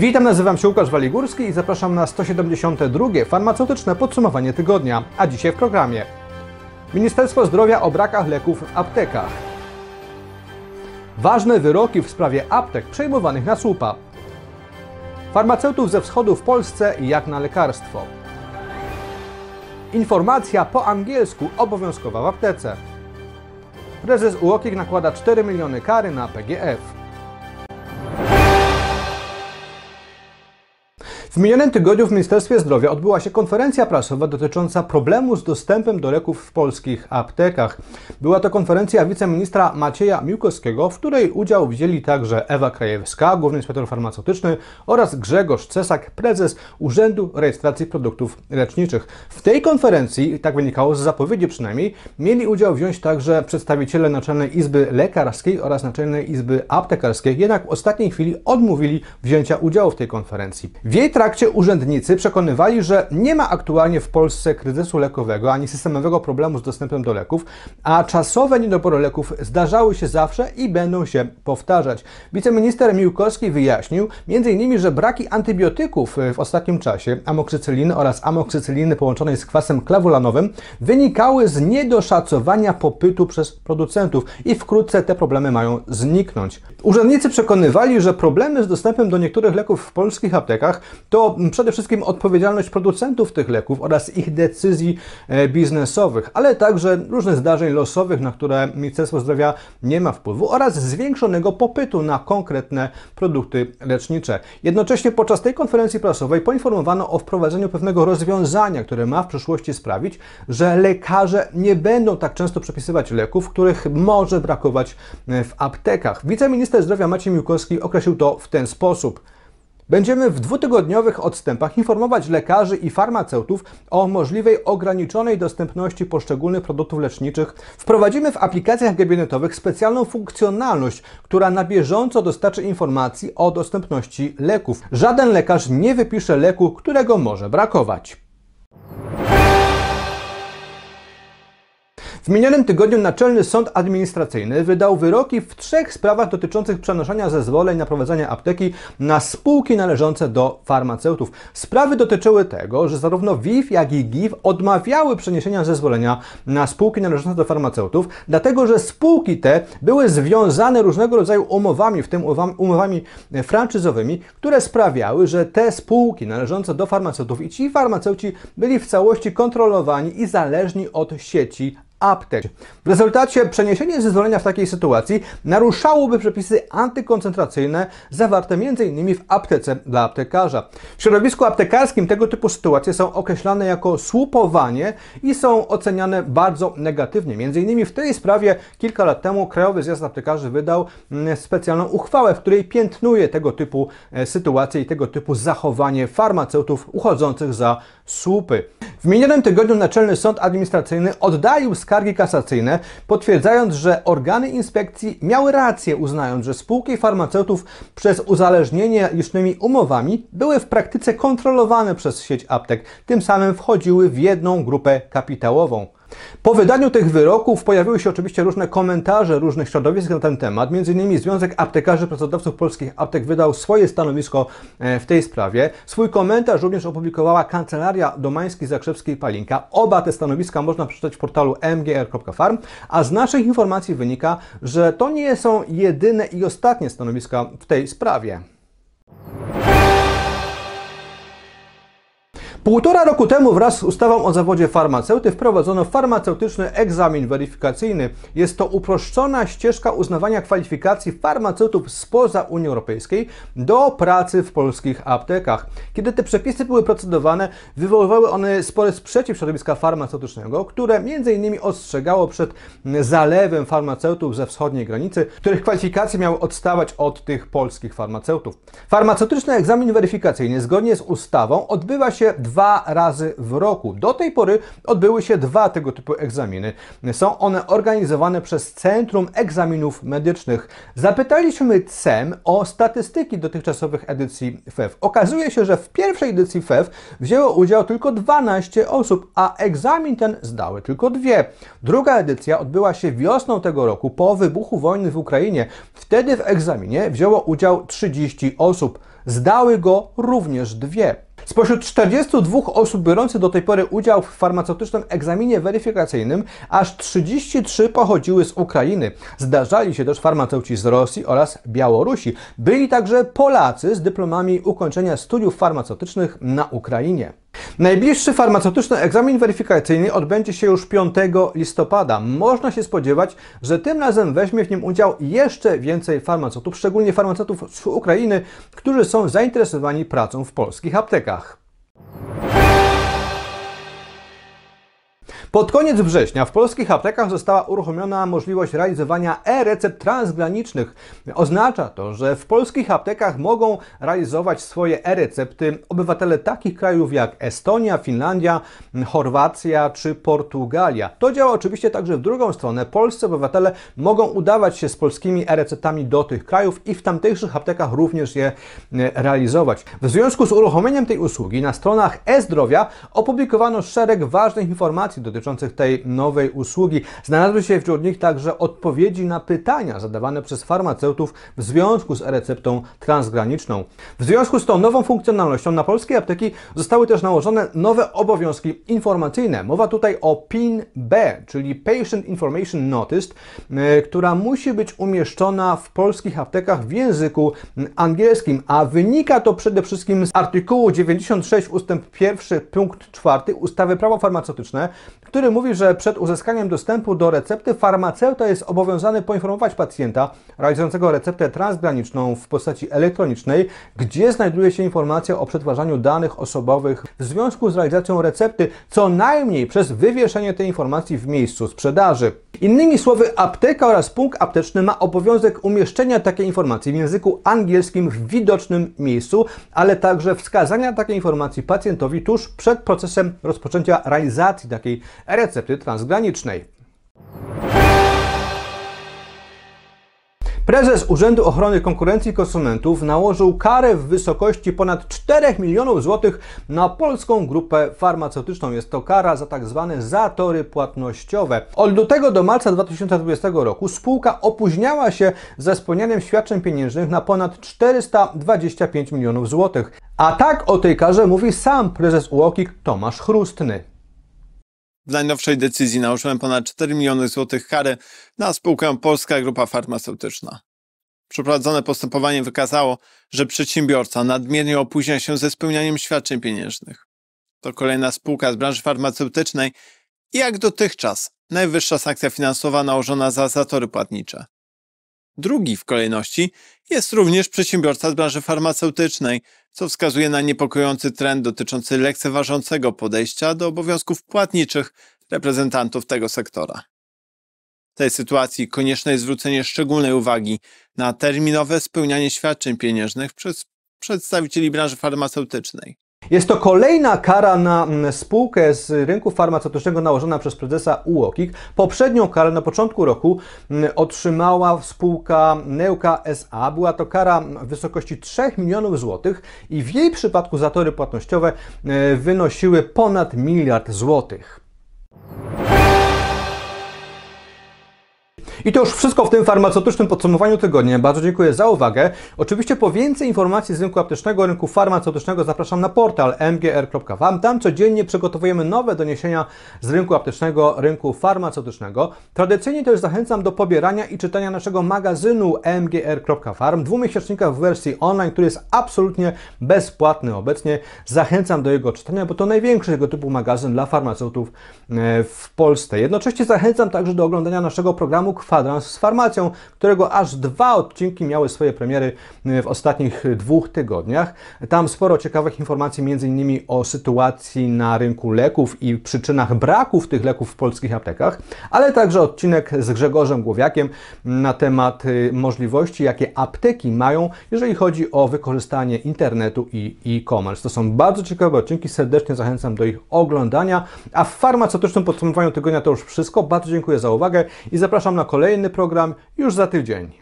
Witam, nazywam się Łukasz Waligórski i zapraszam na 172. farmaceutyczne podsumowanie tygodnia, a dzisiaj w programie. Ministerstwo Zdrowia o brakach leków w aptekach. Ważne wyroki w sprawie aptek przejmowanych na słupa. Farmaceutów ze wschodu w Polsce jak na lekarstwo. Informacja po angielsku obowiązkowa w aptece. Prezes UOKiK nakłada 4 miliony kary na PGF. W minionym tygodniu w Ministerstwie Zdrowia odbyła się konferencja prasowa dotycząca problemu z dostępem do leków w polskich aptekach. Była to konferencja wiceministra Macieja Miłkowskiego, w której udział wzięli także Ewa Krajewska, główny inspektor farmaceutyczny oraz Grzegorz Cesak, prezes Urzędu Rejestracji Produktów Leczniczych. W tej konferencji, tak wynikało z zapowiedzi przynajmniej, mieli udział wziąć także przedstawiciele Naczelnej Izby Lekarskiej oraz Naczelnej Izby Aptekarskiej, jednak w ostatniej chwili odmówili wzięcia udziału w tej konferencji. W jej trakcie urzędnicy przekonywali, że nie ma aktualnie w Polsce kryzysu lekowego ani systemowego problemu z dostępem do leków, a czasowe niedobory leków zdarzały się zawsze i będą się powtarzać. Wiceminister Miłkowski wyjaśnił m.in., że braki antybiotyków w ostatnim czasie, amoksycyliny oraz amoksycyliny połączonej z kwasem klawulanowym, wynikały z niedoszacowania popytu przez producentów i wkrótce te problemy mają zniknąć. Urzędnicy przekonywali, że problemy z dostępem do niektórych leków w polskich aptekach to przede wszystkim odpowiedzialność producentów tych leków oraz ich decyzji e, biznesowych, ale także różnych zdarzeń losowych, na które Ministerstwo Zdrowia nie ma wpływu oraz zwiększonego popytu na konkretne produkty lecznicze. Jednocześnie podczas tej konferencji prasowej poinformowano o wprowadzeniu pewnego rozwiązania, które ma w przyszłości sprawić, że lekarze nie będą tak często przepisywać leków, których może brakować e, w aptekach. Wiceminister zdrowia Maciej Miłkowski określił to w ten sposób. Będziemy w dwutygodniowych odstępach informować lekarzy i farmaceutów o możliwej ograniczonej dostępności poszczególnych produktów leczniczych. Wprowadzimy w aplikacjach gabinetowych specjalną funkcjonalność, która na bieżąco dostarczy informacji o dostępności leków. Żaden lekarz nie wypisze leku, którego może brakować. Minionym tygodniu Naczelny Sąd Administracyjny wydał wyroki w trzech sprawach dotyczących przenoszenia zezwoleń na prowadzenie apteki na spółki należące do farmaceutów. Sprawy dotyczyły tego, że zarówno WIF, jak i GIF odmawiały przeniesienia zezwolenia na spółki należące do farmaceutów, dlatego że spółki te były związane różnego rodzaju umowami, w tym umowami franczyzowymi, które sprawiały, że te spółki należące do farmaceutów i ci farmaceuci byli w całości kontrolowani i zależni od sieci aptek. W rezultacie przeniesienie zezwolenia w takiej sytuacji naruszałoby przepisy antykoncentracyjne zawarte m.in. w aptece dla aptekarza. W środowisku aptekarskim tego typu sytuacje są określane jako słupowanie i są oceniane bardzo negatywnie. Między innymi w tej sprawie kilka lat temu Krajowy Zjazd Aptekarzy wydał mm, specjalną uchwałę, w której piętnuje tego typu e, sytuacje i tego typu zachowanie farmaceutów uchodzących za słupy. W minionym tygodniu Naczelny Sąd Administracyjny oddalił skargi kasacyjne, potwierdzając, że organy inspekcji miały rację, uznając, że spółki farmaceutów przez uzależnienie licznymi umowami były w praktyce kontrolowane przez sieć aptek, tym samym wchodziły w jedną grupę kapitałową. Po wydaniu tych wyroków pojawiły się oczywiście różne komentarze różnych środowisk na ten temat. Między innymi Związek Aptekarzy Pracodawców Polskich Aptek wydał swoje stanowisko e, w tej sprawie. Swój komentarz również opublikowała Kancelaria Domański-Zakrzewskiej-Palinka. Oba te stanowiska można przeczytać w portalu mgr.farm, a z naszych informacji wynika, że to nie są jedyne i ostatnie stanowiska w tej sprawie. Półtora roku temu wraz z ustawą o zawodzie farmaceuty wprowadzono farmaceutyczny egzamin weryfikacyjny. Jest to uproszczona ścieżka uznawania kwalifikacji farmaceutów spoza Unii Europejskiej do pracy w polskich aptekach. Kiedy te przepisy były procedowane, wywoływały one spory sprzeciw środowiska farmaceutycznego, które m.in. ostrzegało przed zalewem farmaceutów ze wschodniej granicy, których kwalifikacje miały odstawać od tych polskich farmaceutów. Farmaceutyczny egzamin weryfikacyjny zgodnie z ustawą odbywa się dwa razy w roku. Do tej pory odbyły się dwa tego typu egzaminy. Są one organizowane przez Centrum Egzaminów Medycznych. Zapytaliśmy CEM o statystyki dotychczasowych edycji FEW. Okazuje się, że w pierwszej edycji FEW wzięło udział tylko 12 osób, a egzamin ten zdały tylko dwie. Druga edycja odbyła się wiosną tego roku po wybuchu wojny w Ukrainie. Wtedy w egzaminie wzięło udział 30 osób. Zdały go również dwie. Spośród 42 osób biorących do tej pory udział w farmaceutycznym egzaminie weryfikacyjnym, aż 33 pochodziły z Ukrainy. Zdarzali się też farmaceuci z Rosji oraz Białorusi. Byli także Polacy z dyplomami ukończenia studiów farmaceutycznych na Ukrainie. Najbliższy farmaceutyczny egzamin weryfikacyjny odbędzie się już 5 listopada. Można się spodziewać, że tym razem weźmie w nim udział jeszcze więcej farmaceutów, szczególnie farmaceutów z Ukrainy, którzy są zainteresowani pracą w polskich aptekach. Pod koniec września w polskich aptekach została uruchomiona możliwość realizowania e-recept transgranicznych. Oznacza to, że w polskich aptekach mogą realizować swoje e-recepty obywatele takich krajów jak Estonia, Finlandia, Chorwacja czy Portugalia. To działa oczywiście także w drugą stronę. Polscy obywatele mogą udawać się z polskimi e-receptami do tych krajów i w tamtejszych aptekach również je e, realizować. W związku z uruchomieniem tej usługi na stronach e-zdrowia opublikowano szereg ważnych informacji dotyczących dotyczących tej nowej usługi. Znalazły się wśród nich także odpowiedzi na pytania zadawane przez farmaceutów w związku z e-receptą transgraniczną. W związku z tą nową funkcjonalnością na polskie apteki zostały też nałożone nowe obowiązki informacyjne. Mowa tutaj o PIN-B, czyli Patient Information Notice, e, która musi być umieszczona w polskich aptekach w języku angielskim, a wynika to przede wszystkim z artykułu 96 ust. 1 punkt 4 ustawy Prawo farmaceutyczne, który mówi, że przed uzyskaniem dostępu do recepty farmaceuta jest obowiązany poinformować pacjenta realizującego receptę transgraniczną w postaci elektronicznej, gdzie znajduje się informacja o przetwarzaniu danych osobowych w związku z realizacją recepty, co najmniej przez wywieszenie tej informacji w miejscu sprzedaży. Innymi słowy, apteka oraz punkt apteczny ma obowiązek umieszczenia takiej informacji w języku angielskim w widocznym miejscu, ale także wskazania takiej informacji pacjentowi tuż przed procesem rozpoczęcia realizacji takiej recepty transgranicznej. Prezes Urzędu Ochrony Konkurencji i Konsumentów nałożył karę w wysokości ponad 4 milionów złotych na polską grupę farmaceutyczną. Jest to kara za tak zwane zatory płatnościowe. Od lutego do marca 2020 roku spółka opóźniała się ze spełnianiem świadczeń pieniężnych na ponad 425 milionów złotych. A tak o tej karze mówi sam prezes UOKiK Tomasz Chrustny. W najnowszej decyzji nałożyłem ponad 4 miliony złotych kary na spółkę Polska Grupa Farmaceutyczna. Przeprowadzone postępowanie wykazało, że przedsiębiorca nadmiernie opóźnia się ze spełnianiem świadczeń pieniężnych. To kolejna spółka z branży farmaceutycznej i jak dotychczas najwyższa sankcja finansowa nałożona za zatory płatnicze. Drugi w kolejności jest również przedsiębiorca z branży farmaceutycznej, co wskazuje na niepokojący trend dotyczący lekceważącego podejścia do obowiązków płatniczych reprezentantów tego sektora. W tej sytuacji konieczne jest zwrócenie szczególnej uwagi na terminowe spełnianie świadczeń pieniężnych przez przedstawicieli branży farmaceutycznej. Jest to kolejna kara na mm, spółkę z rynku farmaceutycznego nałożona przez prezesa UOKiK. Poprzednią karę na początku roku mm, otrzymała spółka Neuka SA. Była to kara w wysokości 3 milionów złotych i w jej przypadku zatory płatnościowe e, wynosiły ponad miliard złotych. I to już wszystko w tym farmaceutycznym podsumowaniu tygodnia. Bardzo dziękuję za uwagę. Oczywiście po więcej informacji z rynku aptecznego, rynku farmaceutycznego zapraszam na portal mgr.wam. Tam codziennie przygotowujemy nowe doniesienia z rynku aptecznego, rynku farmaceutycznego. Tradycyjnie też zachęcam do pobierania i czytania naszego magazynu mgr.farm, dwumiesięcznika w wersji online, który jest absolutnie bezpłatny obecnie. Zachęcam do jego czytania, bo to największy tego typu magazyn dla farmaceutów e, w Polsce. Jednocześnie zachęcam także do oglądania naszego programu Kwadrans z farmacją, którego aż dwa odcinki miały swoje premiery w ostatnich dwóch tygodniach. Tam sporo ciekawych informacji, m.in. o sytuacji na rynku leków i przyczynach braków tych leków w polskich aptekach, ale także odcinek z Grzegorzem Głowiakiem na temat y, możliwości, jakie apteki mają, jeżeli chodzi o wykorzystanie internetu i e-commerce. To są bardzo ciekawe odcinki, serdecznie zachęcam do ich oglądania. A w farmaceutycznym podsumowaniu tygodnia to już wszystko. Bardzo dziękuję za uwagę i zapraszam na kolejny program już za tydzień.